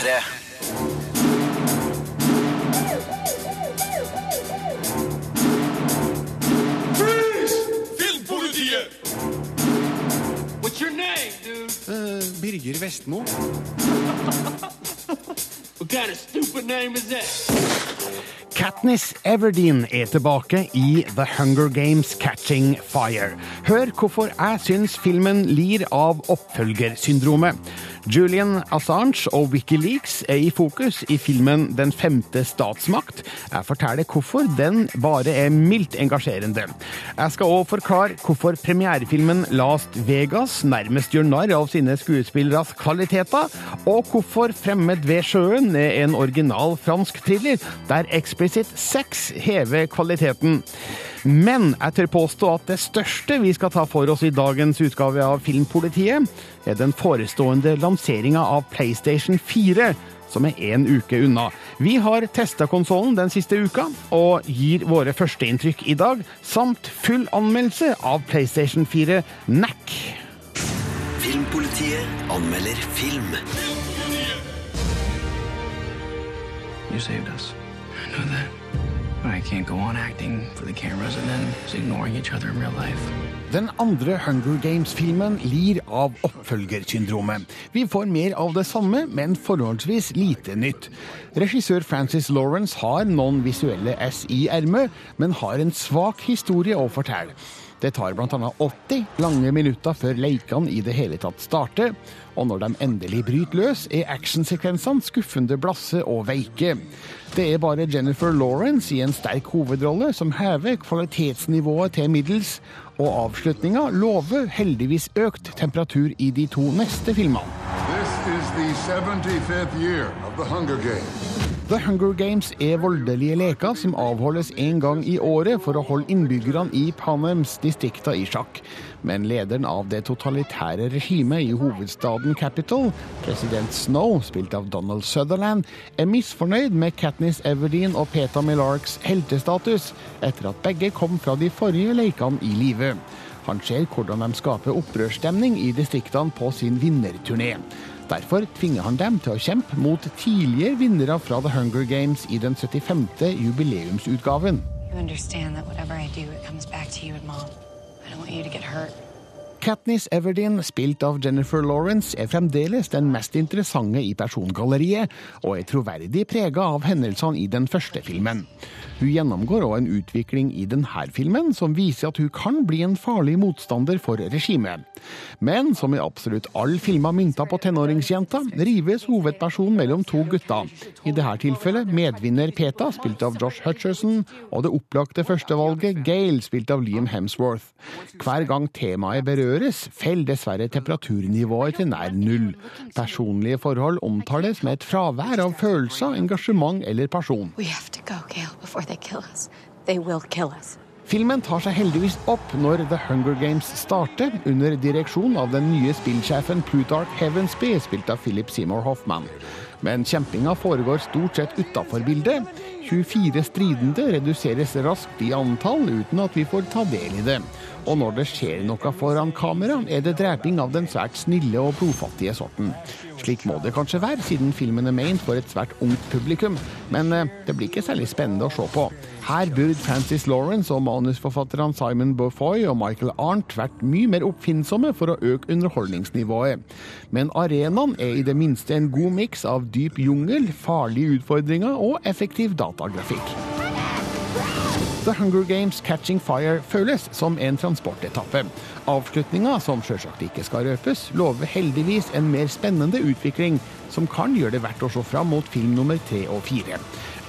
P3. Filmpolitiet! What's your name, dude? Birger Vestmo. What kind of stupid name is that? Katniss Everdeen er tilbake i The Hunger Games Catching Fire. Hør hvorfor jeg syns filmen lir av oppfølgersyndromet. Julian Assange og Wikileaks er i fokus i filmen Den femte statsmakt. Jeg forteller hvorfor den bare er mildt engasjerende. Jeg skal òg forklare hvorfor premierefilmen Last Vegas nærmest gjør narr av sine skuespilleres kvaliteter, og hvorfor Fremmed ved sjøen er en original fransk thriller der eksplisitt sex hever kvaliteten. Men jeg tør påstå at det største vi skal ta for oss i dagens utgave av Filmpolitiet, er den forestående lanseringa av PlayStation 4, som er én uke unna. Vi har testa konsollen den siste uka, og gir våre førsteinntrykk i dag, samt full anmeldelse av PlayStation 4 NAC. Filmpolitiet anmelder film. You saved us. I know that. But I can't go on acting for the cameras and then just ignoring each other in real life. Den andre Hunger Games-filmen lir av oppfølgersyndromet. Vi får mer av det samme, men forholdsvis lite nytt. Regissør Francis Lawrence har noen visuelle S i ermet, men har en svak historie å fortelle. Det tar bl.a. 80 lange minutter før leikene i det hele tatt starter, og når de endelig bryter løs, er actionsekvensene skuffende blasse og veike. Det er bare Jennifer Lawrence i en sterk hovedrolle som hever kvalitetsnivået til middels, og avslutninga lover heldigvis økt temperatur i de to neste filmene. This is the 75th year of the Hunger Games. The Hunger Games er voldelige leker som avholdes en gang i året for å holde innbyggerne i Panems distrikter i sjakk. Men lederen av det totalitære regimet i hovedstaden Capital, president Snow, spilt av Donald Sutherland, er misfornøyd med Katniss Everdeen og Peta Millarks heltestatus, etter at begge kom fra de forrige lekene i live. Han ser hvordan de skaper opprørsstemning i distriktene på sin vinnerturné. Derfor tvinger han dem til å kjempe mot tidligere vinnere fra The Hunger Games i den 75. jubileumsutgaven. You understand that whatever I do, it comes back to you and mom. I don't want you to get hurt. Katniss Everdeen, spilt av Jennifer Lawrence, er fremdeles den mest interessante i persongalleriet, og er troverdig prega av hendelsene i den første filmen. Hun gjennomgår òg en utvikling i denne filmen som viser at hun kan bli en farlig motstander for regimet. Men som i absolutt alle filmer mynta på tenåringsjenta, rives hovedpersonen mellom to gutter. I dette tilfellet medvinner Peta, spilt av Josh Hutcherson, og det opplagte førstevalget Gale, spilt av Liam Hemsworth. Hver gang temaet berøres, faller dessverre temperaturnivået til nær null. Personlige forhold omtales med et fravær av følelser, engasjement eller person. Filmen tar seg heldigvis opp når The Hunger Games starter, under direksjon av den nye spillsjefen Plutarch Heavensby, spilt av Philip Seymour Hoffman. Men kjempinga foregår stort sett utafor bildet. 24 stridende reduseres raskt i antall uten at vi får ta del i det. Og når det skjer noe foran kamera, er det dreping av den svært snille og blodfattige sorten. Slik må det kanskje være, siden filmen er ment for et svært ungt publikum. Men eh, det blir ikke særlig spennende å se på. Her burde Francis Lawrence og manusforfatterne Simon Bofoy og Michael Arndt vært mye mer oppfinnsomme for å øke underholdningsnivået. Men arenaen er i det minste en god miks av dyp jungel, farlige utfordringer og effektiv datagrafikk. The Hunger Games Catching Fire føles som en transportetappe. Avslutninga, som sjølsagt ikke skal røpes, lover heldigvis en mer spennende utvikling, som kan gjøre det verdt å se fram mot film nummer tre og fire.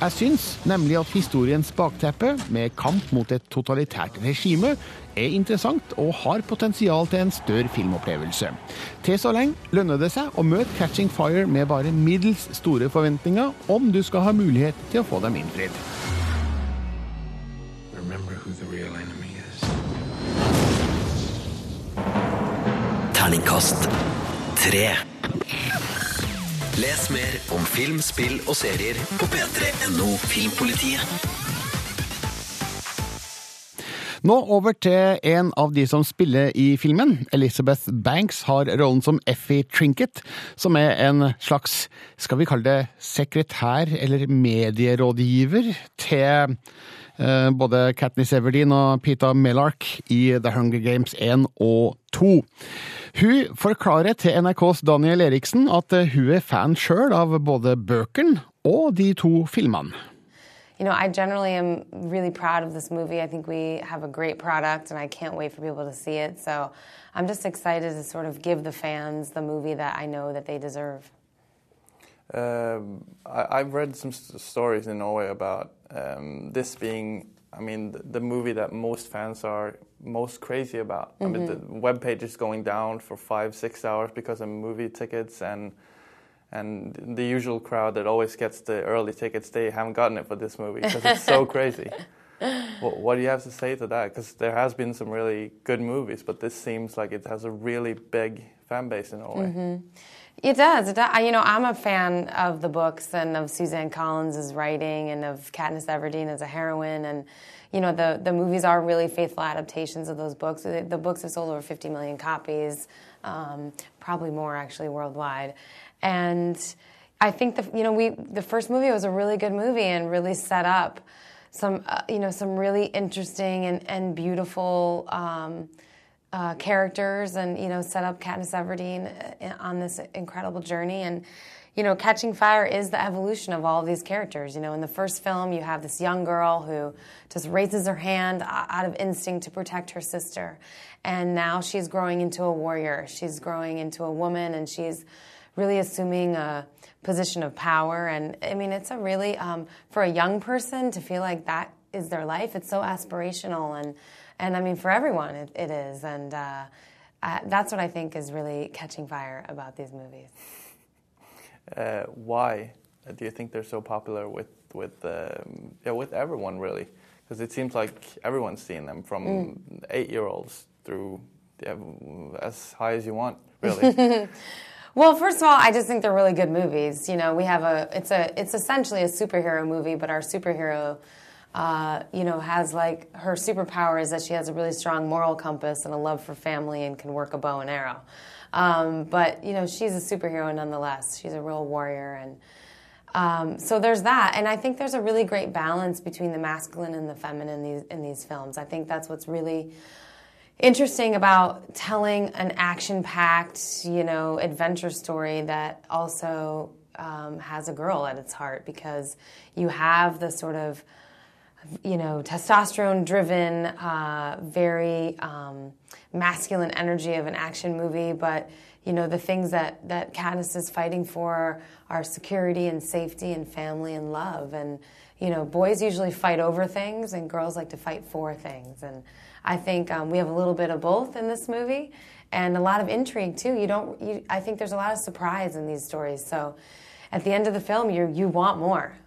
Jeg syns nemlig at historiens bakteppe, med kamp mot et totalitært regime, er interessant og har potensial til en større filmopplevelse. Til så lenge lønner det seg å møte Catching Fire med bare middels store forventninger, om du skal ha mulighet til å få dem innfridd. Terningkast tre. Les mer om film, spill og serier på p3.no Filmpolitiet. Nå over til en av de som spiller i filmen. Elizabeth Banks har rollen som Effie Trinket, som er en slags, skal vi kalle det, sekretær eller medierådgiver til både Katniss Everdeen og Pita Mellark i The Hunger Games 1 og 2. Hun forklarer til NRKs Daniel Eriksen at eh, hun er fan sjøl av både bøkene og de to filmene. You know, I generally am really proud of this movie. I think we have a great product, and I can't wait for people to see it. So I'm just excited to sort of give the fans the movie that I know that they deserve. Um, I, I've read some stories in Norway about um, this being, I mean, the, the movie that most fans are most crazy about. I mean, the web page is going down for five, six hours because of movie tickets and and the usual crowd that always gets the early tickets, they haven't gotten it for this movie because it's so crazy. What, what do you have to say to that? Because there has been some really good movies, but this seems like it has a really big fan base in Norway. It does. It does. I- You know, I'm a fan of the books and of Suzanne Collins' writing and of Katniss Everdeen as a heroine. And, you know, the, the movies are really faithful adaptations of those books. The, the books have sold over 50 million copies, um, probably more actually worldwide. And I think the you know we the first movie was a really good movie and really set up some uh, you know some really interesting and and beautiful. Um, uh, characters and you know set up Katniss Everdeen uh, on this incredible journey. And you know Catching Fire is the evolution of all of these characters. You know in the first film you have this young girl who just raises her hand out of instinct to protect her sister. And now she's growing into a warrior. She's growing into a woman and she's really assuming a position of power. And I mean it's a really um, for a young person to feel like that is their life it's so aspirational. And and I mean, for everyone, it, it is. And uh, uh, that's what I think is really catching fire about these movies. Uh, why do you think they're so popular with with um, yeah, with everyone really? Because it seems like everyone's seen them from eight year olds through yeah, as high as you want, really. Well, first of all, I just think they're really good movies. You know, we have a it's a it's essentially a superhero movie, but our superhero, uh, you know, has like her superpower is that she has a really strong moral compass and a love for family and can work a bow and arrow. Um, but you know, she's a superhero nonetheless. She's a real warrior and. Um, so there's that, and I think there's a really great balance between the masculine and the feminine in these in these films. I think that's what's really interesting about telling an action-packed, you know, adventure story that also um, has a girl at its heart because you have the sort of you know, testosterone driven, uh, very um, masculine energy of an action movie, but you know, the things that, that Katniss is fighting for are security and safety and family and love. And, you know, boys usually fight over things and girls like to fight for things. And I think um, we have a little bit of both in this movie and a lot of intrigue too. You don't, you, I think there's a lot of surprise in these stories. So at the end of the film, you you want more.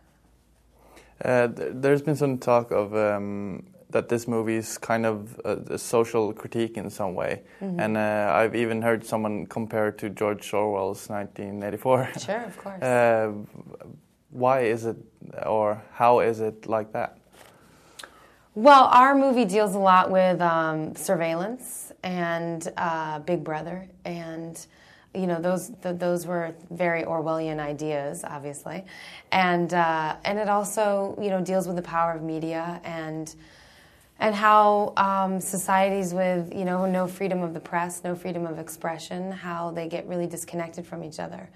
Uh, th- there's been some talk of um, that this movie is kind of a, a social critique in some way, and uh, I've even heard someone compare it to George Orwell's 1984. Sure, of course. uh, why is it, or how is it like that? Well, our movie deals a lot with um, surveillance and uh, Big Brother, and you know those th- those were very Orwellian ideas, obviously, and uh, and it also you know deals with the power of media and and how um, societies with you know no freedom of the press, no freedom of expression, how they get really disconnected from each other.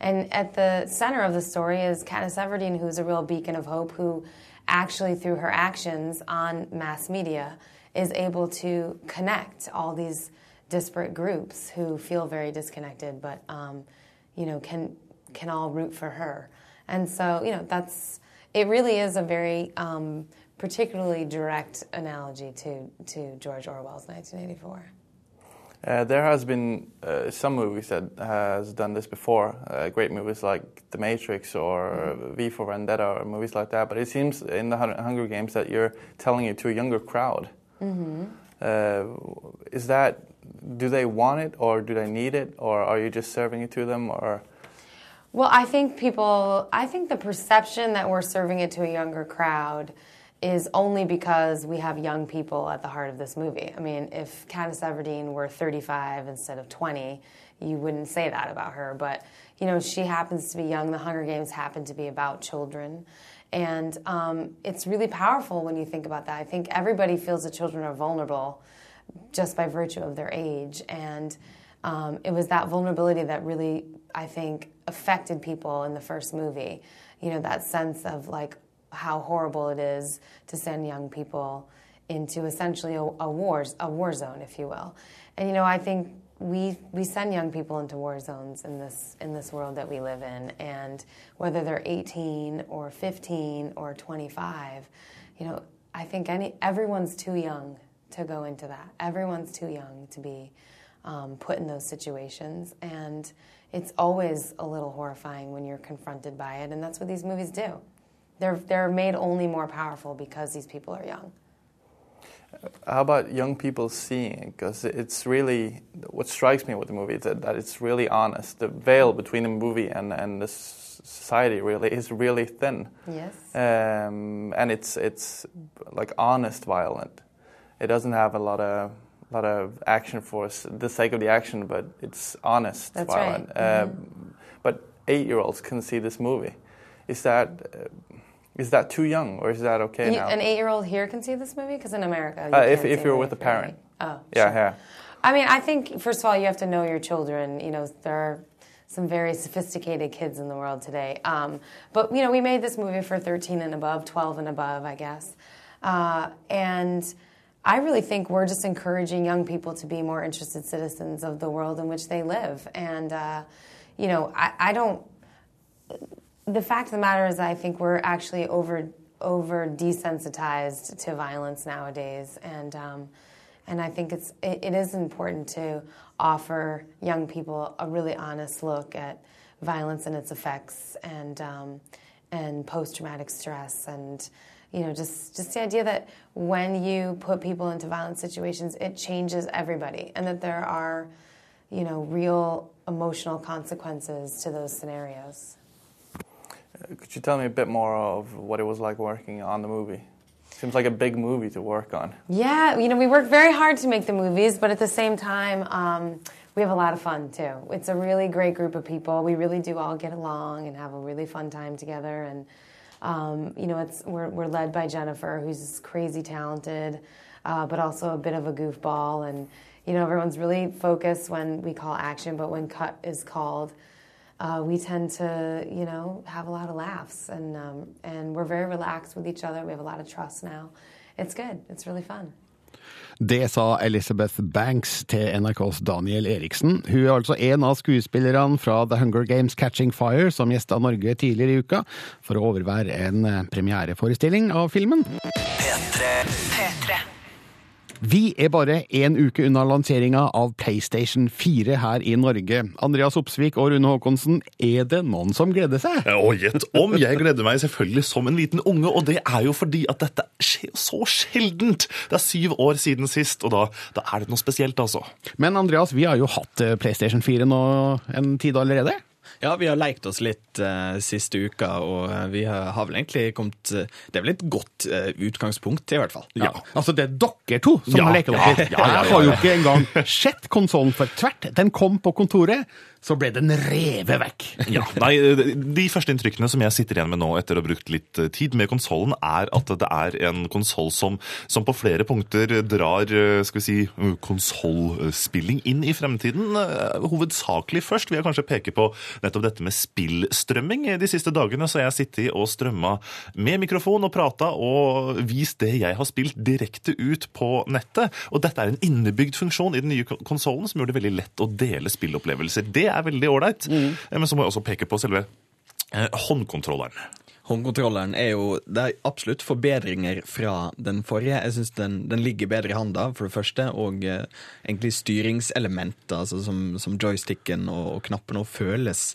And at the center of the story is Katniss Everdeen, who's a real beacon of hope, who actually through her actions on mass media is able to connect all these disparate groups who feel very disconnected, but um, you know can can all root for her. And so you know that's it. Really is a very um, particularly direct analogy to to George Orwell's 1984. Uh, there has been uh, some movies that has done this before, uh, great movies like The Matrix or V for Vendetta or movies like that. But it seems in the Hunger Games that you're telling it to a younger crowd. Uh, is that do they want it or do they need it or are you just serving it to them or? Well, I think people, I think the perception that we're serving it to a younger crowd is only because we have young people at the heart of this movie. I mean, if Katniss Everdeen were 35 instead of 20, you wouldn't say that about her. But, you know, she happens to be young. The Hunger Games happen to be about children. And um, it's really powerful when you think about that. I think everybody feels that children are vulnerable just by virtue of their age. And um, it was that vulnerability that really, I think, affected people in the first movie. You know, that sense of like how horrible it is to send young people into essentially a, a war, a war zone, if you will. And you know, I think we we send young people into war zones in this in this world that we live in, and whether they're 18 or 15 or 25, you know, I think any everyone's too young to go into that. Everyone's too young to be um, put in those situations, and it's always a little horrifying when you're confronted by it, and that's what these movies do. They're they're made only more powerful because these people are young. How about young people seeing it? Because it's really what strikes me with the movie is that, that it's really honest. The veil between the movie and and the society really is really thin. Yes. Um, and it's it's like honest violent. It doesn't have a lot of lot of action for the sake of the action, but it's honest That's right. violent. Um, but eight year olds can see this movie. Is that uh, is that too young, or is that okay You- now? an eight-year-old here can see this movie because in America, you Uh, if if you're with a parent. Oh, yeah, sure. yeah. I mean, I think first of all, you have to know your children. You know, there are some very sophisticated kids in the world today. Um, but you know, we made this movie for 13 and above, 12 and above, I guess. Uh, and I really think we're just encouraging young people to be more interested citizens of the world in which they live. And uh, you know, I, I don't the fact of the matter is, I think we're actually over over desensitized to violence nowadays, and um, and I think it's it, it is important to offer young people a really honest look at violence and its effects, and um, and post traumatic stress, and you know just just the idea that when you put people into violent situations, it changes everybody, and that there are you know real emotional consequences to those scenarios. Could you tell me a bit more of what it was like working on the movie? Seems like a big movie to work on. Yeah, you know, we work very hard to make the movies, but at the same time, um, we have a lot of fun too. It's a really great group of people. We really do all get along and have a really fun time together. And um, you know, it's we're, we're led by Jennifer, who's crazy talented, uh, but also a bit of a goofball. And you know, everyone's really focused when we call action, but when cut is called. Uh, we tend to, you know, have a lot of laughs, and um, and we're very relaxed with each other. We have a lot of trust now. It's good. It's really fun. Det sa Elizabeth Banks til NRKs Daniel Eriksen. Hun er altså en av skuespillerne fra The Hunger Games Catching Fire som gjesta Norge tidligere i uka for å overvære en eh, premiereforestilling av filmen. Vi er bare én uke unna lanseringa av PlayStation 4 her i Norge. Andreas Opsvik og Rune Haakonsen, er det noen som gleder seg? Og gjett om! Jeg gleder meg selvfølgelig som en liten unge, og det er jo fordi at dette skjer så sjeldent. Det er syv år siden sist, og da, da er det noe spesielt, altså. Men Andreas, vi har jo hatt eh, PlayStation 4 nå en tid allerede. Ja, vi har lekt oss litt uh, siste uka, og eh, vi har, har vel egentlig kommet uh, Det er vel et godt uh, utgangspunkt, i hvert fall. Ja. Altså, det er dere to som Ja, har leket ja, litt. ja, ja, ja, Jeg har jo ikke engang sett konsollen for tvert. Den kom på kontoret, så ble den revet vekk. Ja, nei, De første inntrykkene som jeg sitter igjen med nå etter å ha brukt litt tid med konsollen, er at det er en konsoll som, som på flere punkter drar skal vi si, konsollspilling inn i fremtiden. Hovedsakelig først vil jeg kanskje peke på nettopp dette med spillstrømming. De siste dagene så har jeg sittet og strømma med mikrofon og prata og vist det jeg har spilt direkte ut på nettet. Og dette er en innebygd funksjon i den nye konsollen som gjør det veldig lett å dele spillopplevelser. Det er veldig ålreit. Mm. Men så må jeg også peke på selve eh, håndkontrolleren. Håndkontrolleren er jo Det er absolutt forbedringer fra den forrige. Jeg syns den, den ligger bedre i handa, for det første, og eh, egentlig styringselementer, altså som, som joysticken og, og knappene, føles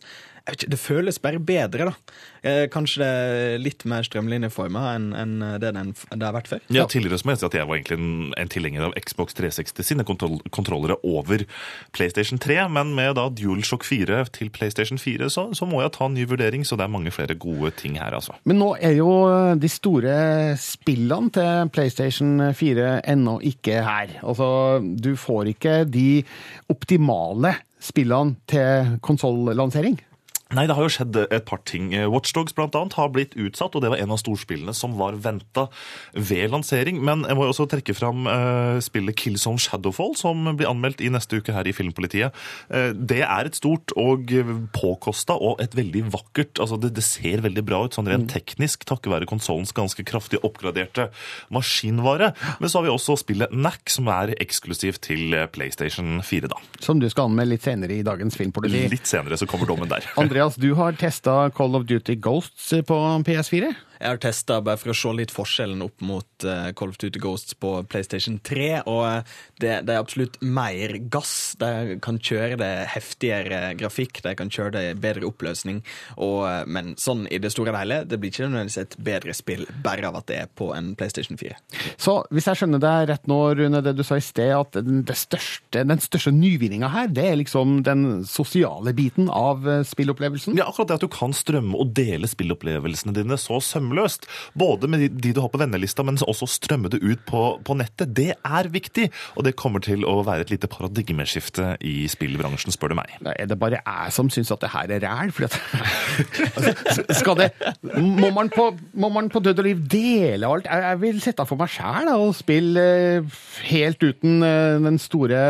ikke, Det føles bare bedre, da. Eh, Kanskje det er litt mer strømlinjeforma enn en det den, det har vært før. Ja, Tidligere så må jeg si at jeg var egentlig en, en tilhenger av Xbox 360 sine kontroll kontrollere over PlayStation 3, men med da DualShock 4 til PlayStation 4 så, så må jeg ta en ny vurdering, så det er mange flere gode ting her, altså. Men nå er jo de store spillene til PlayStation 4 ennå ikke her. Altså, du får ikke de optimale spillene til konsollansering. Nei, det har jo skjedd et par ting. Watchdogs annet har blitt utsatt, og det var en av storspillene som var venta ved lansering. Men jeg må jo også trekke fram uh, spillet Killzone Shadowfall, som blir anmeldt i neste uke her i Filmpolitiet. Uh, det er et stort og påkosta og et veldig vakkert altså det, det, ser veldig bra ut sånn rent teknisk, takket være konsollens ganske kraftig oppgraderte maskinvare. Men så har vi også spillet Knack, som er eksklusivt til PlayStation 4, da. Som du skal anmelde litt senere i dagens Filmpoliti. Litt senere så kommer dommen der. Andreas, du har testa Call of Duty Ghosts på PS4? Jeg har testa bare for å se litt forskjellen opp mot uh, Call of Duty Ghosts på PlayStation 3. Og uh, det, det, er absolutt mer gass. De kan kjøre det heftigere grafikk, de kan kjøre det bedre oppløsning. Og, uh, men sånn i det store og hele, det blir ikke nødvendigvis et bedre spill bare av at det er på en PlayStation 4. Så hvis jeg skjønner deg rett nå, Rune, det du sa i sted, at den, største, den største nyvinninga her, det er liksom den sosiale biten av spillopplevelsen? Ja, akkurat det at du kan strømme og dele spillopplevelsene dine så sømmelig sømløst. Både med de du har på vennelista, men også strømme det ut på, på, nettet. Det er viktig, og det kommer til å være et lite paradigmeskifte i spillbransjen, spør du meg. Er det bare jeg som syns at det her er ræl? altså, skal det må man, på, må man, på, død og liv dele alt? Jeg, jeg vil sette for meg sjæl og spille eh, helt uten eh, den store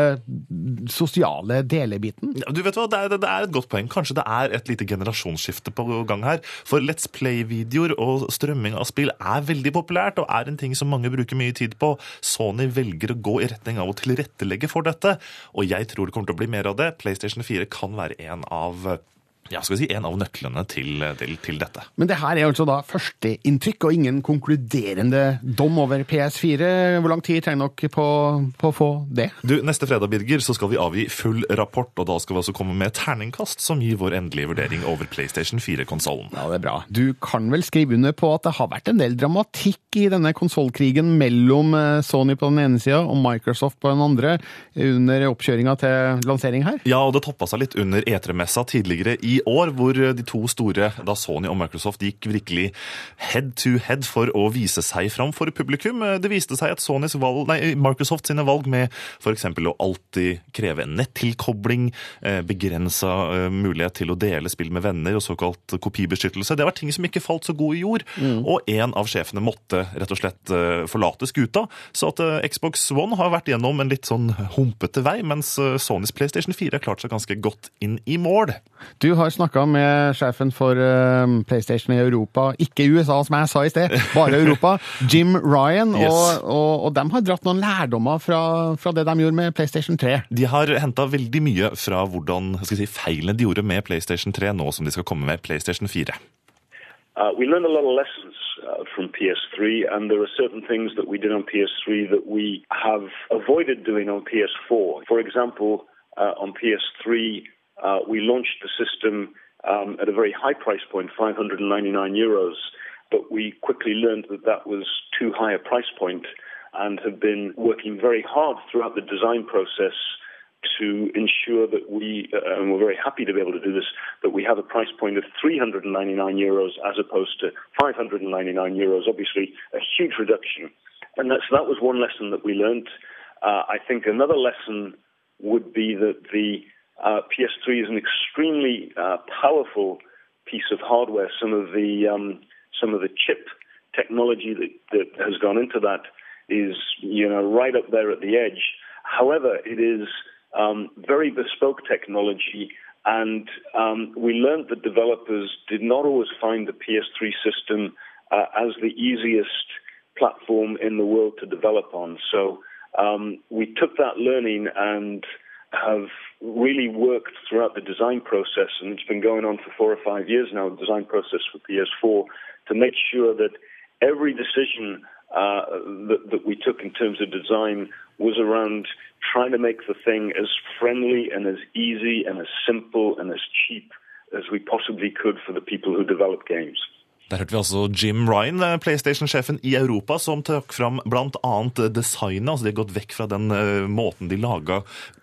sosiale delebiten. Du vet hva, det er, det er et godt poeng. Kanskje det er et lite generasjonsskifte på gang her. For Let's Play-videoer og strømming av spill er veldig populært og er en ting som mange bruker mye tid på. Sony velger å gå i retning av å tilrettelegge for dette, og jeg tror det kommer til å bli mer av det. PlayStation 4 kan være en av ja, skal vi si, en av nøklene til, til, til, dette. Men det her er altså da førsteinntrykk og ingen konkluderende dom over PS4. Hvor lang tid trenger dere på, på, å få det? Du, Neste fredag Birger, så skal vi avgi full rapport, og da skal vi også komme med terningkast som gir vår endelige vurdering over PlayStation 4-konsollen. Ja, det er bra. Du kan vel skrive under på at det har vært en del dramatikk i denne konsollkrigen mellom eh, Sony på den ene sida og Microsoft på den andre under oppkjøringa til lansering her? Ja, og det toppa seg litt under E3-messa tidligere i år, hvor de to store, da Sony og Microsoft, gikk virkelig head to head for å vise seg fram for publikum. Det viste seg at Sonys valg, nei, Microsoft sine valg med f.eks. å alltid kreve en nettilkobling, eh, begrensa eh, mulighet til å dele spill med venner og såkalt kopibeskyttelse, det var ting som ikke falt så god i jord. Mm. Og en av sjefene måtte rett og slett eh, forlate skuta. Så at Xbox One har vært gjennom en litt sånn humpete vei, mens Sonys PlayStation 4 har klart seg ganske godt inn i mål. Du har snakka med sjefen for uh, PlayStation i Europa, ikke USA som jeg sa i sted, bare Europa, Jim Ryan. Yes. Og, og, og, de har dratt noen lærdommer fra, fra, det de gjorde med PlayStation 3. De har henta veldig mye fra hvordan, si, feilene de gjorde med PlayStation 3, nå som de skal komme med PlayStation 4. Uh, we learned a lot of lessons uh, from PS3, and there are certain things that we did on PS3 that we have avoided doing on PS4. For example, uh, on PS3, uh, we launched the system um, at a very high price point, 599 euros, but we quickly learned that that was too high a price point and have been working very hard throughout the design process to ensure that we, uh, and we're very happy to be able to do this, that we have a price point of 399 euros as opposed to 599 euros. Obviously, a huge reduction. And that's, that was one lesson that we learned. Uh, I think another lesson would be that the uh, PS3 is an extremely uh, powerful piece of hardware. Some of the um, some of the chip technology that, that has gone into that is you know right up there at the edge. However, it is um, very bespoke technology, and um, we learned that developers did not always find the PS3 system uh, as the easiest platform in the world to develop on. So um, we took that learning and have really worked throughout the design process, and it's been going on for four or five years now, the design process for PS4, to make sure that every decision uh, that, that, we took in terms of design was around trying to make the thing as friendly and as easy and as simple and as cheap as as we possibly could for the people who develop games. Der hørte vi altså Jim Ryan, eh, PlayStation-sjefen i Europa, som trakk fram bl.a. designet. altså De har gått vekk fra den uh, måten de laga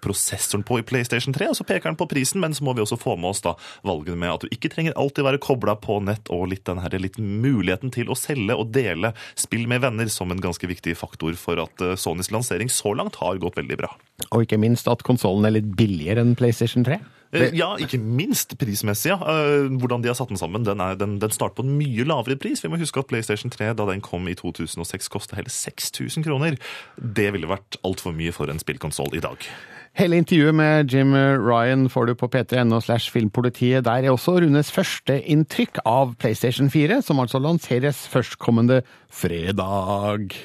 prosessoren på i PlayStation 3. og Så peker han på prisen, men så må vi også få med oss da valgene med at du ikke trenger alltid være kobla på nett, og litt den her, litt muligheten til å selge og dele spill med venner som en ganske viktig faktor for at uh, Sonys lansering så langt har gått veldig bra. Og ikke minst at konsollen er litt billigere enn PlayStation 3. Eh, Ja, ikke minst prismessig. ja. Eh, Hvordan de har satt den sammen. Den, er, den, den starter på en mye lavere pris. Vi må huske at PlayStation 3 da den kom i 2006 kosta hele 6000 kroner. Det ville vært altfor mye for en spillkonsoll i dag. Hele intervjuet med Jim Ryan får du på p3.no slash filmpolitiet. Der er også Runes første inntrykk av PlayStation 4, som altså lanseres førstkommende fredag.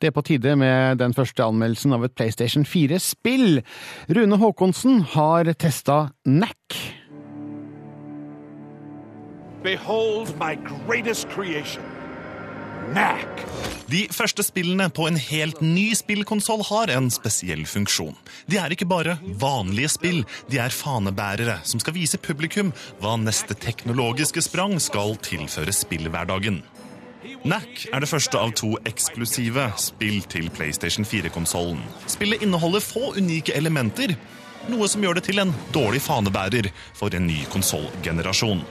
Det er på tide med den første anmeldelsen av et PlayStation 4-spill. Rune Haakonsen har testa NAC. Behold my greatest creation, Knack. De første spillene på en helt ny spillkonsoll har en spesiell funksjon. De er ikke bare vanlige spill, de er fanebærere som skal vise publikum hva neste teknologiske sprang skal tilføre spillhverdagen. NAC er det første av to eksklusive spill til PlayStation 4-konsollen. Spillet inneholder få unike elementer, noe som gjør det til en dårlig fanebærer for en ny konsollgenerasjon.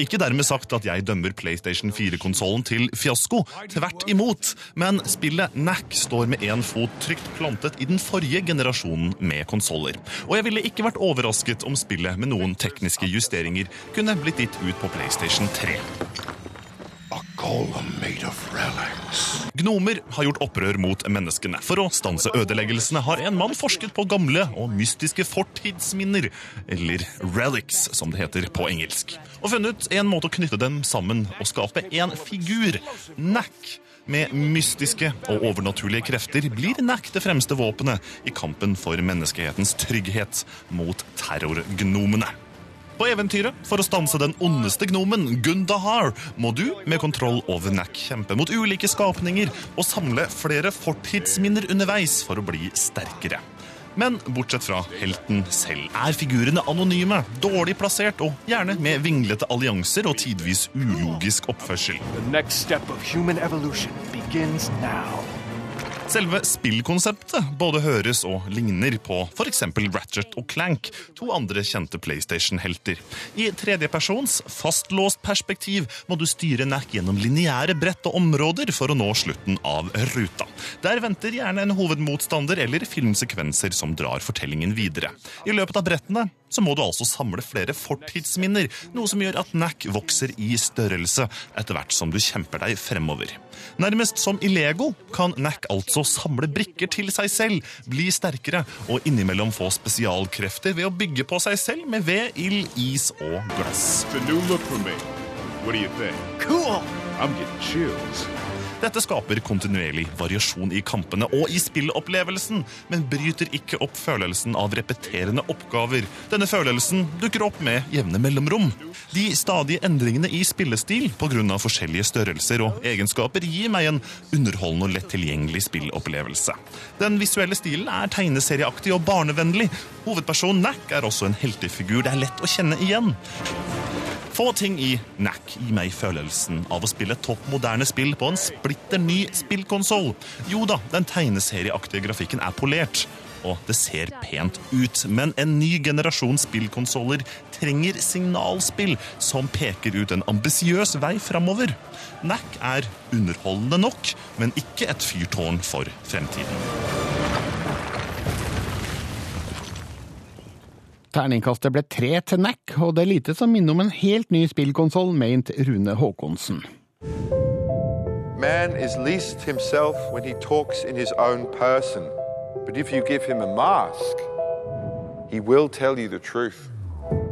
Ikke dermed sagt at jeg dømmer PlayStation 4-konsollen til fiasko. Tvert imot. Men spillet Knack står med én fot trygt plantet i den forrige generasjonen med konsoller. Og jeg ville ikke vært overrasket om spillet med noen tekniske justeringer kunne blitt gitt ut på PlayStation 3. Gnomer har gjort opprør mot menneskene. For å stanse ødeleggelsene har en mann forsket på gamle og mystiske fortidsminner, eller relics som det heter på engelsk, og funnet en måte å knytte dem sammen og skape en figur, Nack. Med mystiske og overnaturlige krefter blir Nack det fremste våpenet i kampen for menneskehetens trygghet mot terrorgnomene. På eventyret for å stanse den ondeste gnomen, Gundahar, må du med kontroll over Nack kjempe mot ulike skapninger og samle flere fortidsminner underveis for å bli sterkere. Men bortsett fra helten selv er figurene anonyme, dårlig plassert og gjerne med vinglete allianser og tidvis ulogisk oppførsel. The next step of human begins now. Selve spillkonseptet både høres og ligner på f.eks. Ratchet og Clank, to andre kjente PlayStation-helter. I tredjepersons fastlåst perspektiv må du styre Nack gjennom lineære brett og områder for å nå slutten av ruta. Der venter gjerne en hovedmotstander eller filmsekvenser som drar fortellingen videre. I løpet av brettene så må du altså samle flere fortidsminner, noe som gjør at Nack vokser i størrelse etter hvert som du kjemper deg fremover. Nærmest som i Lego kan Nack altså samle brikker til seg selv, bli sterkere og innimellom få spesialkrefter ved å bygge på seg selv med ved, ild, is og glass. It's a new look for me. What do you think? Cool. I'm getting chills. Dette skaper kontinuerlig variasjon i kampene og i spillopplevelsen, men bryter ikke opp følelsen av repeterende oppgaver. Denne følelsen dukker opp med jevne mellomrom. De stadige endringene i spillestil pga. forskjellige størrelser og egenskaper gir meg en underholdende og lett tilgjengelig spillopplevelse. Den visuelle stilen er tegneserieaktig og barnevennlig. Hovedpersonen Nack er også en heltefigur det er lett å kjenne igjen. Få ting i NAC gir meg følelsen av å spille topp moderne spill på en splitter ny spillkonsoll. Jo da, den tegneserieaktige grafikken er polert. Og det ser pent ut, men en ny generasjon spillkonsoller trenger signalspill som peker ut en ambisiøs vei framover. NAC er underholdende nok, men ikke et fyrtårn for fremtiden. Terningkastet ble tre til NAC, og det er lite som minner om en helt ny spillkonsoll, ment Rune Haakonsen. Man is least himself when he talks in his own person. But if you give him a mask, he will tell you the truth.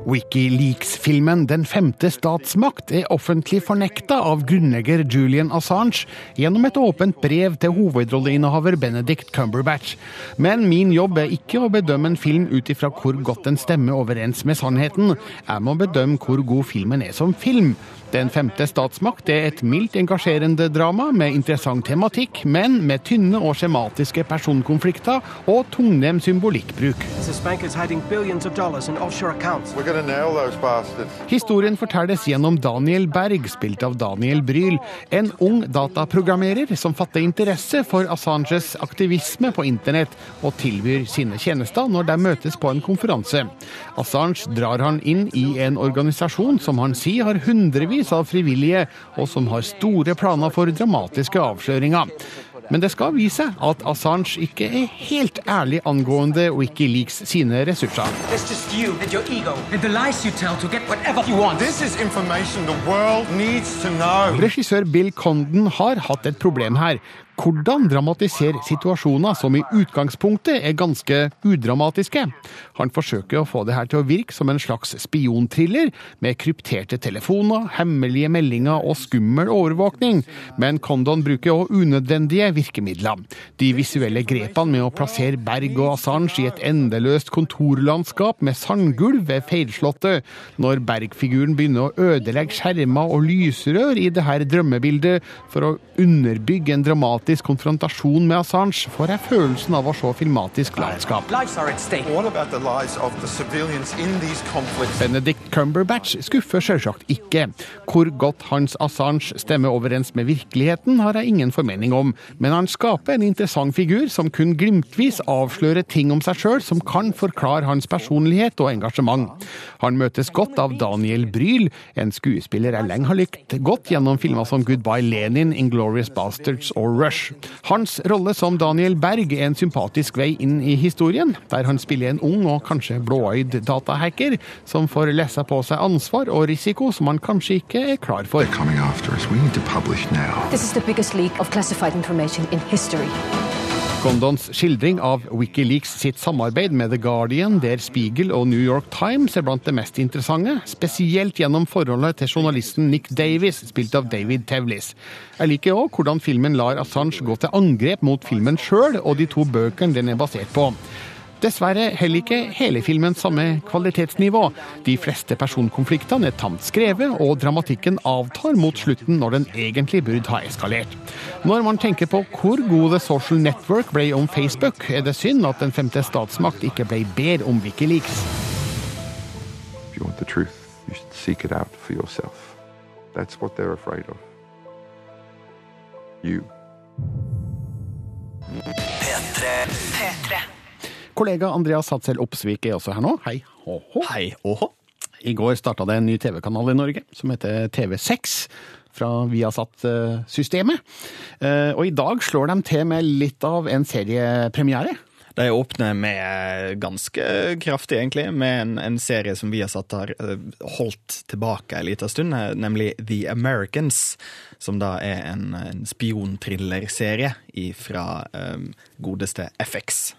Wikileaks-filmen Den femte statsmakt er offentlig fornekta av grunnlegger Julian Assange gjennom et åpent brev til hovedrolleinnehaver Benedict Cumberbatch. Men min jobb er ikke å bedømme en film ut ifra hvor godt den stemmer overens med sannheten. Jeg må bedømme hvor god filmen er som film. Den femte statsmakt er et mildt engasjerende drama med interessant tematikk, men med tynne og skjematiske personkonflikter og tungnem symbolikkbruk. This Historien fortelles gjennom Daniel Berg, spilt av Daniel Bryl, en ung dataprogrammerer som fatter interesse for Assanges aktivisme på internett og tilbyr sine tjenester når de møtes på en konferanse. Assange drar han inn i en organisasjon som han sier har hundrevis av frivillige, og som har store planer for dramatiske avsløringer. Men det skal vise seg at Assange ikke er helt ærlig angående Wikileaks sine ressurser. You. Regissør Bill Condon har hatt et problem her. Hvordan dramatisere situasjoner som i utgangspunktet er ganske udramatiske? Han forsøker å få det her til å virke som en slags spionthriller, med krypterte telefoner, hemmelige meldinger og skummel overvåkning. Men Condon bruker òg unødvendige virkemidler. De visuelle grepene med å plassere Berg og Assange i et endeløst kontorlandskap med sandgulv er feilslåtte. Når Berg-figuren begynner å ødelegge skjermer og lysrør i det her drømmebildet for å underbygge en dramatisk konfrontasjon med Assange, får jeg følelsen av å se filmatisk conflicts? Benedict Cumberbatch skuffer selvsagt ikke. Hvor godt hans Assange stemmer overens med virkeligheten, har jeg ingen formening om, men han skaper en interessant figur som kun glimtvis avslører ting om seg sjøl som kan forklare hans personlighet og engasjement. Han møtes godt av Daniel Bryl, en skuespiller jeg lenge har likt godt gjennom filmer som Goodbye Lenin, Inglorious Bastards og Rush. Hans rolle som Daniel Berg er en sympatisk vei inn i historien, der han spiller en ung og kanskje blåøyd datahacker som får lese på seg ansvar og risiko som han kanskje ikke er klar for. Coming after us. We need to publish now. This is the biggest leak of classified information in history. Condons skildring av Wikileaks sitt samarbeid med The Guardian, Der Spiegel og New York Times er blant det mest interessante, spesielt gjennom forholdet til journalisten Nick Davis, spilt av David Tevlis. Jeg liker òg hvordan filmen lar Assange gå til angrep mot filmen sjøl og de to bøkene den er basert på. Dessverre heller ikke hele filmen samme kvalitetsnivå. De fleste personkonfliktene er tamt skrevet, og dramatikken avtar mot slutten når den egentlig burde ha eskalert. Når man tenker på hvor god The Social Network ble om Facebook, er det synd at Den femte statsmakt ikke ble bedre om Wikileaks. Truth, you should seek it out for yourself. That's what they're afraid of. You. P3. Kollega Andreas Hatzel Opsvik er også her nå. Hei. Åhå. Hei, åhå. I går starta det en ny TV-kanal i Norge som heter TV6 fra Viasat-systemet. Eh, Og i dag slår de til med litt av en seriepremiere. De åpner med ganske kraftig, egentlig, med en, en serie som vi har satt har eh, holdt tilbake en liten stund, eh, nemlig The Americans. Som da er en, en spionthrillerserie fra um, godeste FX.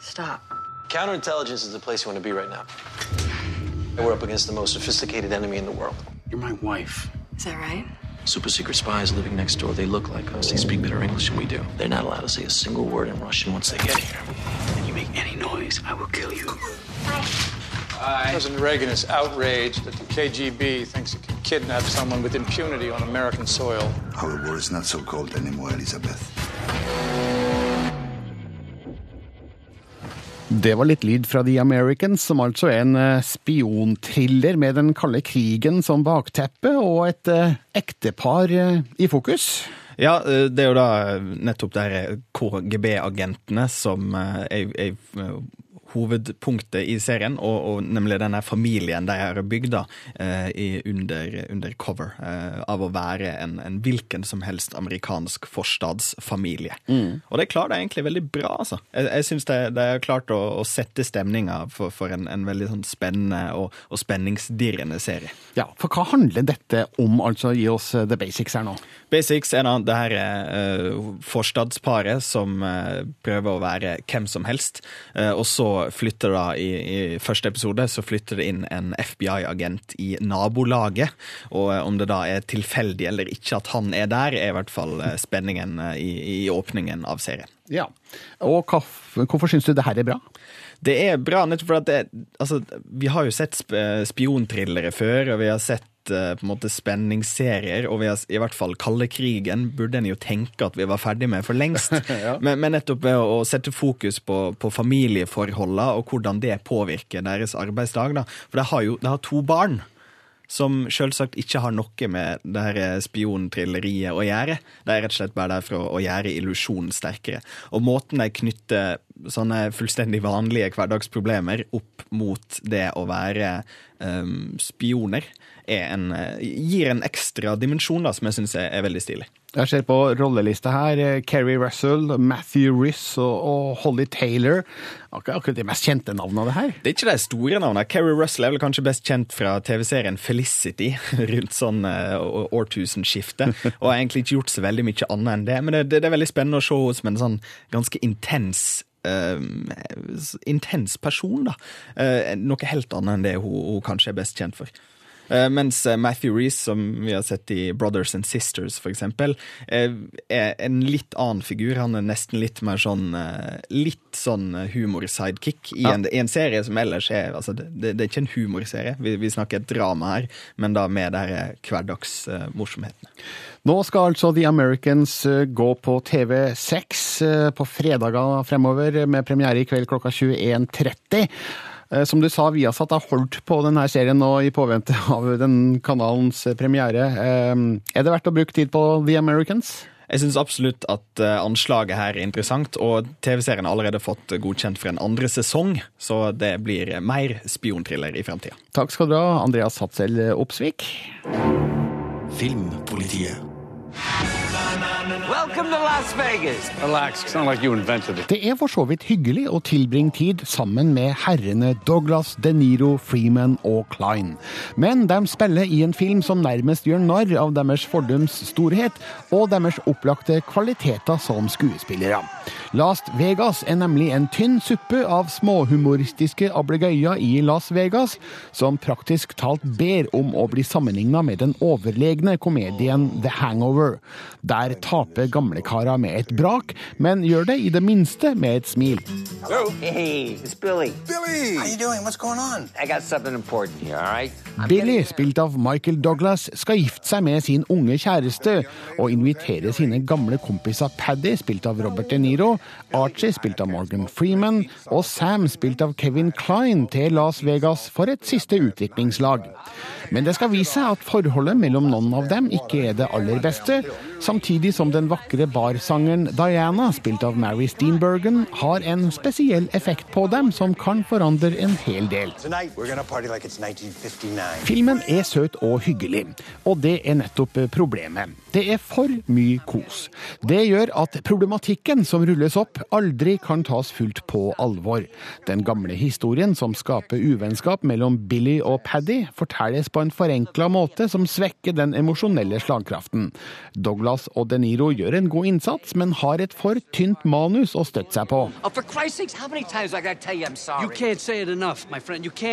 Stop. Counterintelligence is the place you want to be right now. We're up against the most sophisticated enemy in the world. You're my wife. Is that right? Super secret spies living next door. They look like us. They speak better English than we do. They're not allowed to say a single word in Russian once they get here. And you make any noise, I will kill you. President Reagan is outraged that the KGB thinks it can kidnap someone with impunity on American soil. Our war is not so cold anymore, Elizabeth. Det var litt lyd fra The Americans, som altså er en eh, spionthriller med den kalde krigen som bakteppe, og et eh, ektepar eh, i fokus. Ja, det er jo da nettopp de KGB-agentene som er, er hovedpunktet i serien, og, og nemlig denne familien de har bygd eh, under, under cover eh, av å være en, en hvilken som helst amerikansk forstadsfamilie. Mm. Og det klarer de egentlig veldig bra, altså. Jeg, jeg syns de, de har klart å, å sette stemninga for, for en, en veldig sånn spennende og, og spenningsdirrende serie. Ja, for hva handler dette om? Altså, gi oss eh, the basics her nå. Basics er da det her uh, forstadsparet som uh, prøver å være hvem som helst, uh, og så flytter da i, i første episode så flytter det inn en FBI-agent i nabolaget, og eh, om det da er tilfeldig eller ikke at han er der, er i hvert fall eh, spenningen eh, i, i åpningen av serien. Ja, og hvorfor syns du det her er bra? Det er bra, nettopp fordi at det, altså, vi har jo sett sp- spionthrillere før, og vi har sett eh, på en måte spenningsserier, og vi har i hvert fall kalde krigen, burde en jo tenke at vi var ferdig med for lengst. Ja. men, men nettopp ved å sette fokus på, på familieforholdene og hvordan det påvirker deres arbeidsdag. Da. For de har jo de har to barn. Som selvsagt ikke har noe med det her spiontrilleriet å gjøre. De er rett og slett bare der for å, gjøre illusjonen sterkere. Og måten de knytter sånne fullstendig vanlige hverdagsproblemer opp mot det å være um, spioner, er en, gir en ekstra dimensjon da, som jeg syns er, er veldig stilig. Jeg ser på rollelista her. eh, Kerry Russell, Matthew Riss og, Holly Taylor. Akkurat, akkurat de mest kjente navnene av det her. Det er ikke de store navnene. Kerry Russell er vel kanskje best kjent fra TV-serien Felicity rundt sånn uh, årtusenskifte, og har egentlig ikke gjort så veldig mye annet enn det. Men det, det, det er veldig spennende å se henne som en sånn ganske intens uh, intens person, da. Uh, noe helt annet enn det hun, hun kanskje er best kjent for. Uh, mens Matthew Reece, som vi har sett i Brothers and Sisters f.eks., uh, er en litt annen figur. Han er nesten litt mer sånn litt sånn humor-sidekick i, Ja. en, i en serie som ellers er altså Det, det, er ikke en humorserie, vi, vi snakker et drama her, men da med de hverdagsmorsomhetene. Nå skal altså The Americans eh, gå på TV6 eh, på fredager fremover, med premiere i kveld klokka 21.30. Eh, Som du sa, Viasat har holdt på denne serien nå i påvente av den kanalens premiere. Eh, Er det verdt å bruke tid på The Americans? Jeg syns absolutt at eh, anslaget her er interessant, og TV-serien har allerede fått godkjent for en andre sesong, så det blir mer spionthriller i framtida. Takk skal du ha, Andreas Hatzel Opsvik. Filmpolitiet. Det er for så vidt hyggelig å tilbringe tid sammen med herrene Douglas, De Niro, Freeman og Klein. Men de spiller i en film som nærmest gjør narr av deres fordums storhet og deres opplagte kvaliteter som skuespillere. Last Vegas er nemlig en tynn suppe av småhumoristiske ablegøyer i Las Vegas, som praktisk talt ber om å bli sammenligna med den overlegne komedien The Hangover. Der taper gamlekara med et brak, men gjør det i det minste med et smil. Hey, Billy. Billy! How you doing? What's going on? I got something important here, right? Billy, spilt av Michael Douglas, skal gifte seg med sin unge kjæreste og invitere sine gamle kompiser Paddy, spilt av Robert De Niro, Archie, spilt av Morgan Freeman, og Sam, spilt av Kevin Klein, til Las Vegas for et siste utviklingslag. Men det skal vise seg at forholdet mellom noen av dem ikke er det aller beste, samtidig som den vakre barsangeren Diana, spilt av Mary Steenburgen, har en spesiell effekt på dem som kan forandre en hel del. Tonight, we're gonna party like it's 1959. Filmen er søt og hyggelig, og det er nettopp problemet. Det er for mye kos. Det gjør at problematikken som rulles opp, aldri kan tas fullt på alvor. Den gamle historien som skaper uvennskap mellom Billy og Paddy, fortelles på en forenkla måte som svekker den emosjonelle slagkraften. Douglas og De Niro gjør en god innsats, men har et for tynt manus å støtte seg på. Oh,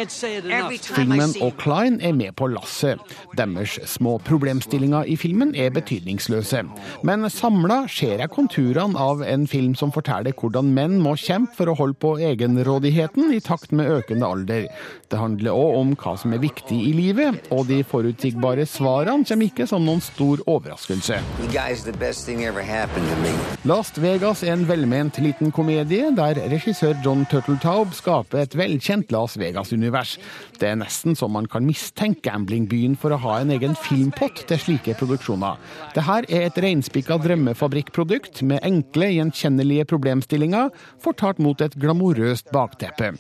see og Klein er med på lasset. Deres små problemstillinger i filmen er betydningsløse. Men samla ser jeg konturene av en film som forteller hvordan menn må kjempe for å holde på egenrådigheten i takt med økende alder. Det handler òg om hva som er viktig i livet, og de forutsigbare svarene kommer ikke som noen stor overraskelse. Last Vegas er en velment liten komedie der regissør John Turtletaub skaper et velkjent Las Vegas-univers. Det er nesten så man kan mistenke gamblingbyen for å ha en egen filmpott til slike produksjoner. Det her er et reinspikka drømmefabrikkprodukt med enkle, gjenkjennelige problemstillinger, fortalt mot et glamorøst bakteppe.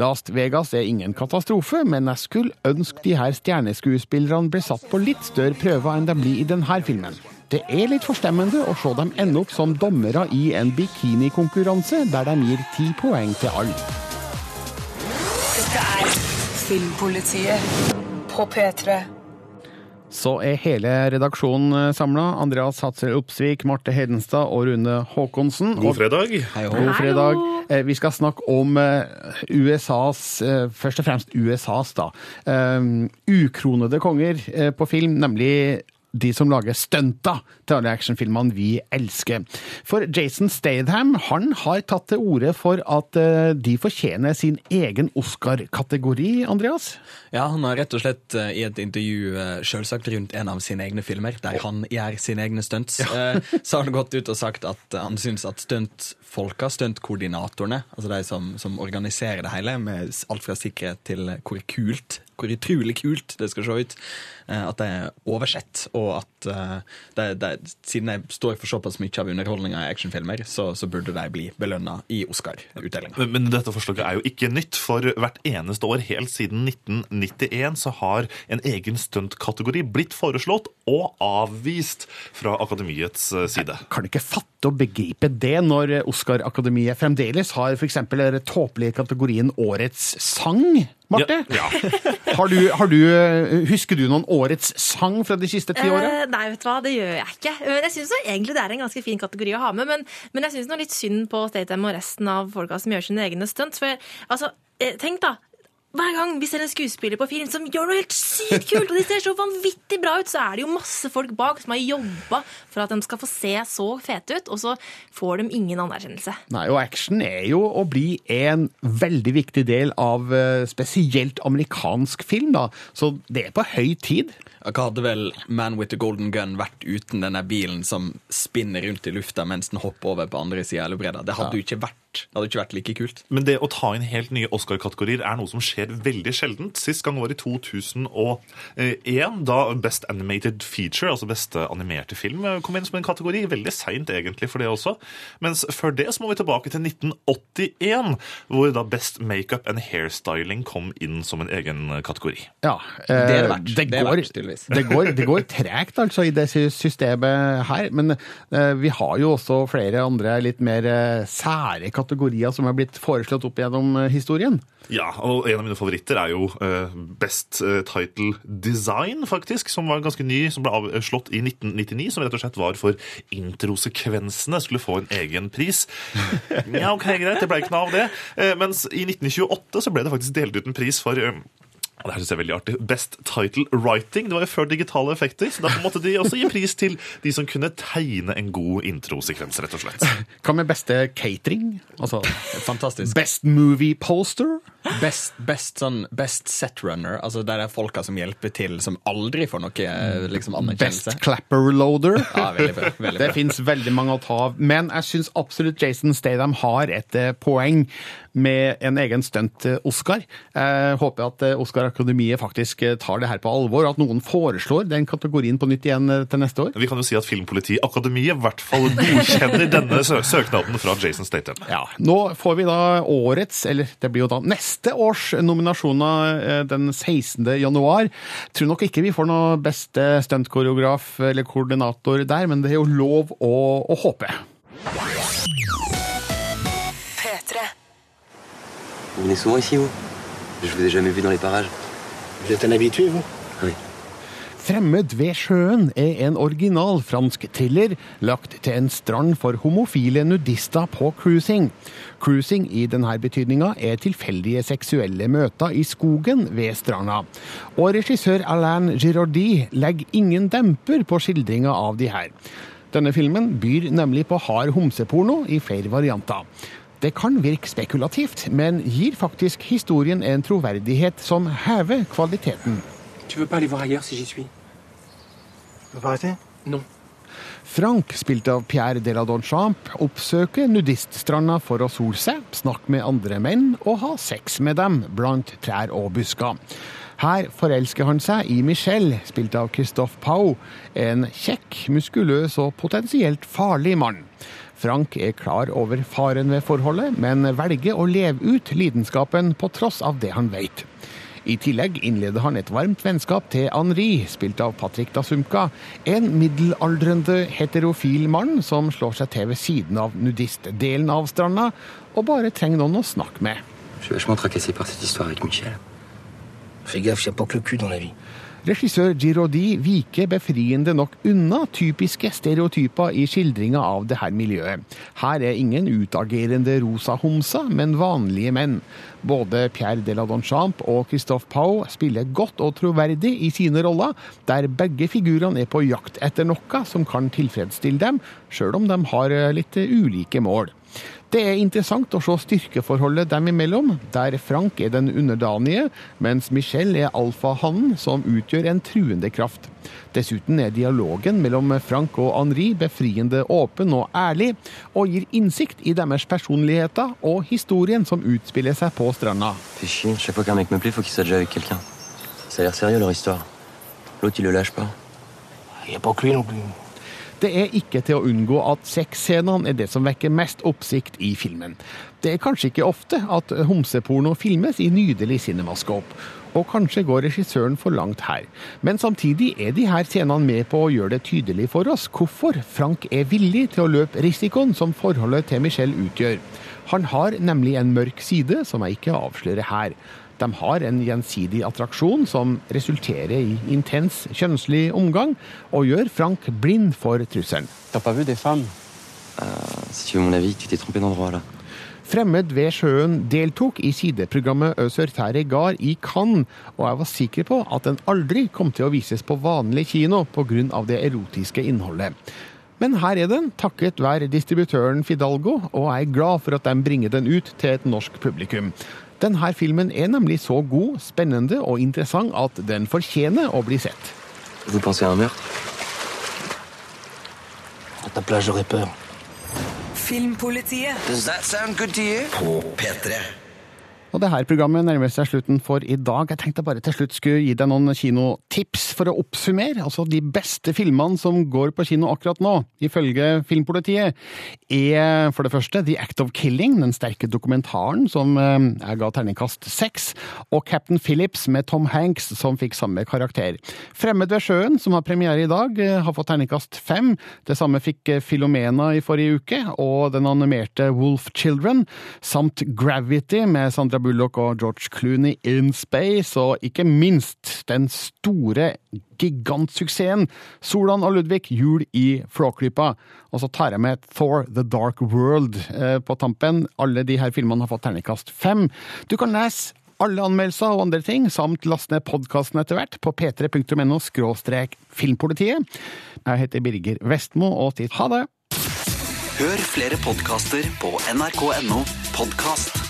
Last Vegas er ingen katastrofe, men jeg skulle ønske de her stjerneskuespillerne ble satt på litt større prøver enn de blir i denne filmen. Det er litt forstemmende å se dem ende opp som dommere i en bikinikonkurranse der de gir ti poeng til alle. Dette er Filmpolitiet på P3. Så er hele redaksjonen samla. Andreas Hatzel Opsvik, Marte Hedenstad og Rune Haakonsen. God fredag. God fredag. Eh, Vi skal snakke om eh, USAs, eh, først og fremst USAs, da, eh, ukronede konger eh, på film, nemlig de som lager stunta til alle actionfilmene vi elsker. For Jason Statham han har tatt til orde for at eh, de fortjener sin egen Oscar-kategori, Andreas? Ja, han har rett og slett eh, i et intervju eh, selvsagt rundt en av sine egne filmer, der han gjør sine egne stunts, ja. så har han gått ut og sagt at han syns at stuntfolka, stuntkoordinatorene, altså de som, som organiserer det hele, med alt fra sikkerhet til hvor kult hvor utrolig kult det skal se ut. eh, At det er oversett, og at eh, det, det, siden jeg står for såpass mye av underholdninga i actionfilmer, så, så burde de bli belønna i Oscar-utdelinga. Men, men dette forslaget er jo ikke nytt, for hvert eneste år helt siden 1991 så har en egen stuntkategori blitt foreslått og avvist fra Akademiets side. side. Kan ikke fatte og begripe det når Oscar-akademiet fremdeles har f.eks. den tåpelige kategorien Årets sang. Marte, Ja, har du, har du, husker du noen Årets sang fra de siste ti åra? Eh, nei, vet du hva, det gjør jeg ikke. Men jeg syns egentlig det er en ganske fin kategori å ha med. Men, men jeg syns litt synd på Statham og resten av folka som gjør sine egne stunts. For altså, eh, tenk da. Hver gang vi ser en skuespiller på film som gjør noe helt sykt kult, og de ser så vanvittig bra ut, så er det jo masse folk bak som har jobba for at de skal få se så fete ut, og så får de ingen anerkjennelse. Nei, og action er jo å bli en veldig viktig del av eh, spesielt amerikansk film, da. Så det er på høy tid. Hva hadde vel Man with the Golden Gun vært uten denne bilen som spinner rundt i lufta mens den hopper over på andre sida av elvebredda? Det hadde jo ikke vært det hadde ikke vært like kult. Men det å ta inn helt nye Oscar-kategorier er noe som skjer veldig sjeldent. Sist gang var i 2001, da Best Animated Feature, altså beste animerte film, kom inn som en kategori. Veldig seint egentlig for det også. Mens før det så må vi tilbake til 1981, hvor da Best Makeup and Hairstyling kom inn som en egen kategori. Ja, Det er det eh, verdt. Det Det er går, tydeligvis. det går, det går tregt altså i det systemet her, men eh, vi har jo også flere andre litt mer eh, sære kategorier som er blitt foreslått opp gjennom eh, historien. Ja, og en av mine favoritter er jo eh, Best eh, Title Design, faktisk, som var ganske ny, som ble avslått i 1999, som rett og slett var for introsekvensene, skulle få en egen pris. Ja, ok, greit, det ble ikke noe av det. Eh, mens i 1928 så ble det faktisk delt ut en pris for eh, det her synes jeg er veldig artig. Best Title Writing. Det var jo før digitale effekter, så derfor måtte de også gi pris til de som kunne tegne en god introsekvens, rett og slett. Hva med beste catering? Altså Fantastisk. Best movie poster? Best, best, sånn, best setrunner, altså der er folka som hjelper til, som aldri får noe eh, liksom, anerkjennelse. Best clapper loader? Ja, veldig bra. Veldig Det bra. fins veldig mange å ta av. Men jeg syns absolutt Jason Statham har et eh, poeng med en egen stunt-Oscar. Jeg håper at eh, Oscar-akademiet faktisk eh, tar det her på alvor, at noen foreslår den kategorien på nytt igjen eh, til neste år. Vi kan jo si at Filmpolitiakademiet i hvert fall godkjenner denne sø søknaden fra Jason Statham. Ja, Nå får vi da årets, eller det blir jo da neste års nominasjoner eh, den 16. januar. Tror nok ikke vi får noe beste stuntkoreograf eller koordinator der, men det er jo lov å, å håpe. P3. Je vous ai jamais vu dans les parages. Vous êtes un habitué, vous Oui. Fremmed ved sjøen er en original fransk thriller lagt til en strand for homofile nudister på cruising. Cruising i denne betydninga er tilfeldige seksuelle møter i skogen ved stranda. Og regissør Alain Girardi legger ingen demper på skildringa av de her. Denne filmen byr nemlig på hard homseporno i flere varianter. Det kan virke spekulativt, men gir faktisk historien en troverdighet som hever kvaliteten. Tu veux pas aller voir ailleurs si j'y suis Tu peux pas arrêter Non. Frank, spilt av Pierre de la Donchamp, oppsøker nudiststranda for å sole seg, snakke med andre menn og ha sex med dem blant trær og busker. Her forelsker han seg i Michelle, spilt av Christophe Pau, en kjekk, muskuløs og potensielt farlig mann. Frank er klar over faren ved forholdet, men velger å leve ut lidenskapen på tross av det han vet. I tillegg innleder han et varmt vennskap til Henri, spilt av Patrick Dasumka, en middelaldrende heterofil mann som slår seg til ved siden av nudistdelen av stranda, og bare trenger noen å snakke med. Jeg er veldig tracassé par denne historien med Michel. Fais gaffe, y a pas que le cul dans la vie. Regissør Girodi viker befriende nok unna typiske stereotyper i skildringa av det her miljøet. Her er ingen utagerende rosa homser, men vanlige menn. Både Pierre de la Donchamp og Christophe Pau spiller godt og troverdig i sine roller, der begge figurene er på jakt etter noe som kan tilfredsstille dem, sjøl om de har litt ulike mål. Det er interessant å se styrkeforholdet dem imellom, der Frank er den underdanige, mens Michelle er alfahannen som utgjør en truende kraft. Dessuten er dialogen mellom Frank og Henri befriende åpen og ærlig, og gir innsikt i deres personligheter og historien som utspiller seg på stranda. Det er chaque fois qu'un mec me plaît, faut qu'il soit déjà avec quelqu'un. Ça a l'air sérieux leur histoire. L'autre il le lâche pas. Il a pas que lui non plus. Det er ikke til å unngå at sexscenene er det som vekker mest oppsikt i filmen. Det er kanskje ikke ofte at homseporno filmes i nydelig cinemaskop. Og kanskje går regissøren for langt her. Men samtidig er de her scenene med på å gjøre det tydelig for oss hvorfor Frank er villig til å løpe risikoen som forholdet til Michelle utgjør. Han har nemlig en mørk side som jeg ikke avslører her. De har en gjensidig attraksjon som resulterer i intens kjønnslig omgang, og gjør Frank blind for trusselen. T'as pas vu des femmes Si tu veux mon avis, tu t'es trompé d'endroit là. Fremmed ved sjøen deltok i sideprogrammet Øser Terregard i Cannes, og jeg var sikker på at den aldri kom til å vises på vanlig kino pga. det erotiske innholdet. Men her er den, takket være distributøren Fidalgo, og jeg er glad for at de bringer den ut til et norsk publikum. Denne filmen er nemlig så god, spennende og interessant at den fortjener å bli sett. Vous pensez à un meurtre À ta place, j'aurais peur. Filmpolitiet. Does that sound good to you? På P3. Og det her programmet nærmer seg slutten for i dag. Jeg tenkte bare til slutt skulle gi deg noen kinotips for å oppsummere. Altså de beste filmene som går på kino akkurat nå, ifølge Filmpolitiet, er for det første The Act of Killing, den sterke dokumentaren som eh, jeg ga terningkast seks, og Captain Phillips med Tom Hanks som fikk samme karakter. Fremmed ved sjøen, som har premiere i dag, eh, har fått terningkast fem. Det samme fikk eh, Filomena i forrige uke, og den animerte Wolf Children, samt Gravity med Sandra Bullock og George Clooney in Space, og ikke minst den store gigantsuksessen Solan og Ludvig Jul i Flåklypa. Og så tar jeg med Thor The Dark World eh, på tampen. Alle de her filmene har fått terningkast fem. Du kan lese alle anmeldelser og andre ting, samt laste ned podkasten etter hvert på p3.no filmpolitiet. Jeg heter Birger Vestmo og sier ha det. Hør flere podkaster på nrk.no podkast.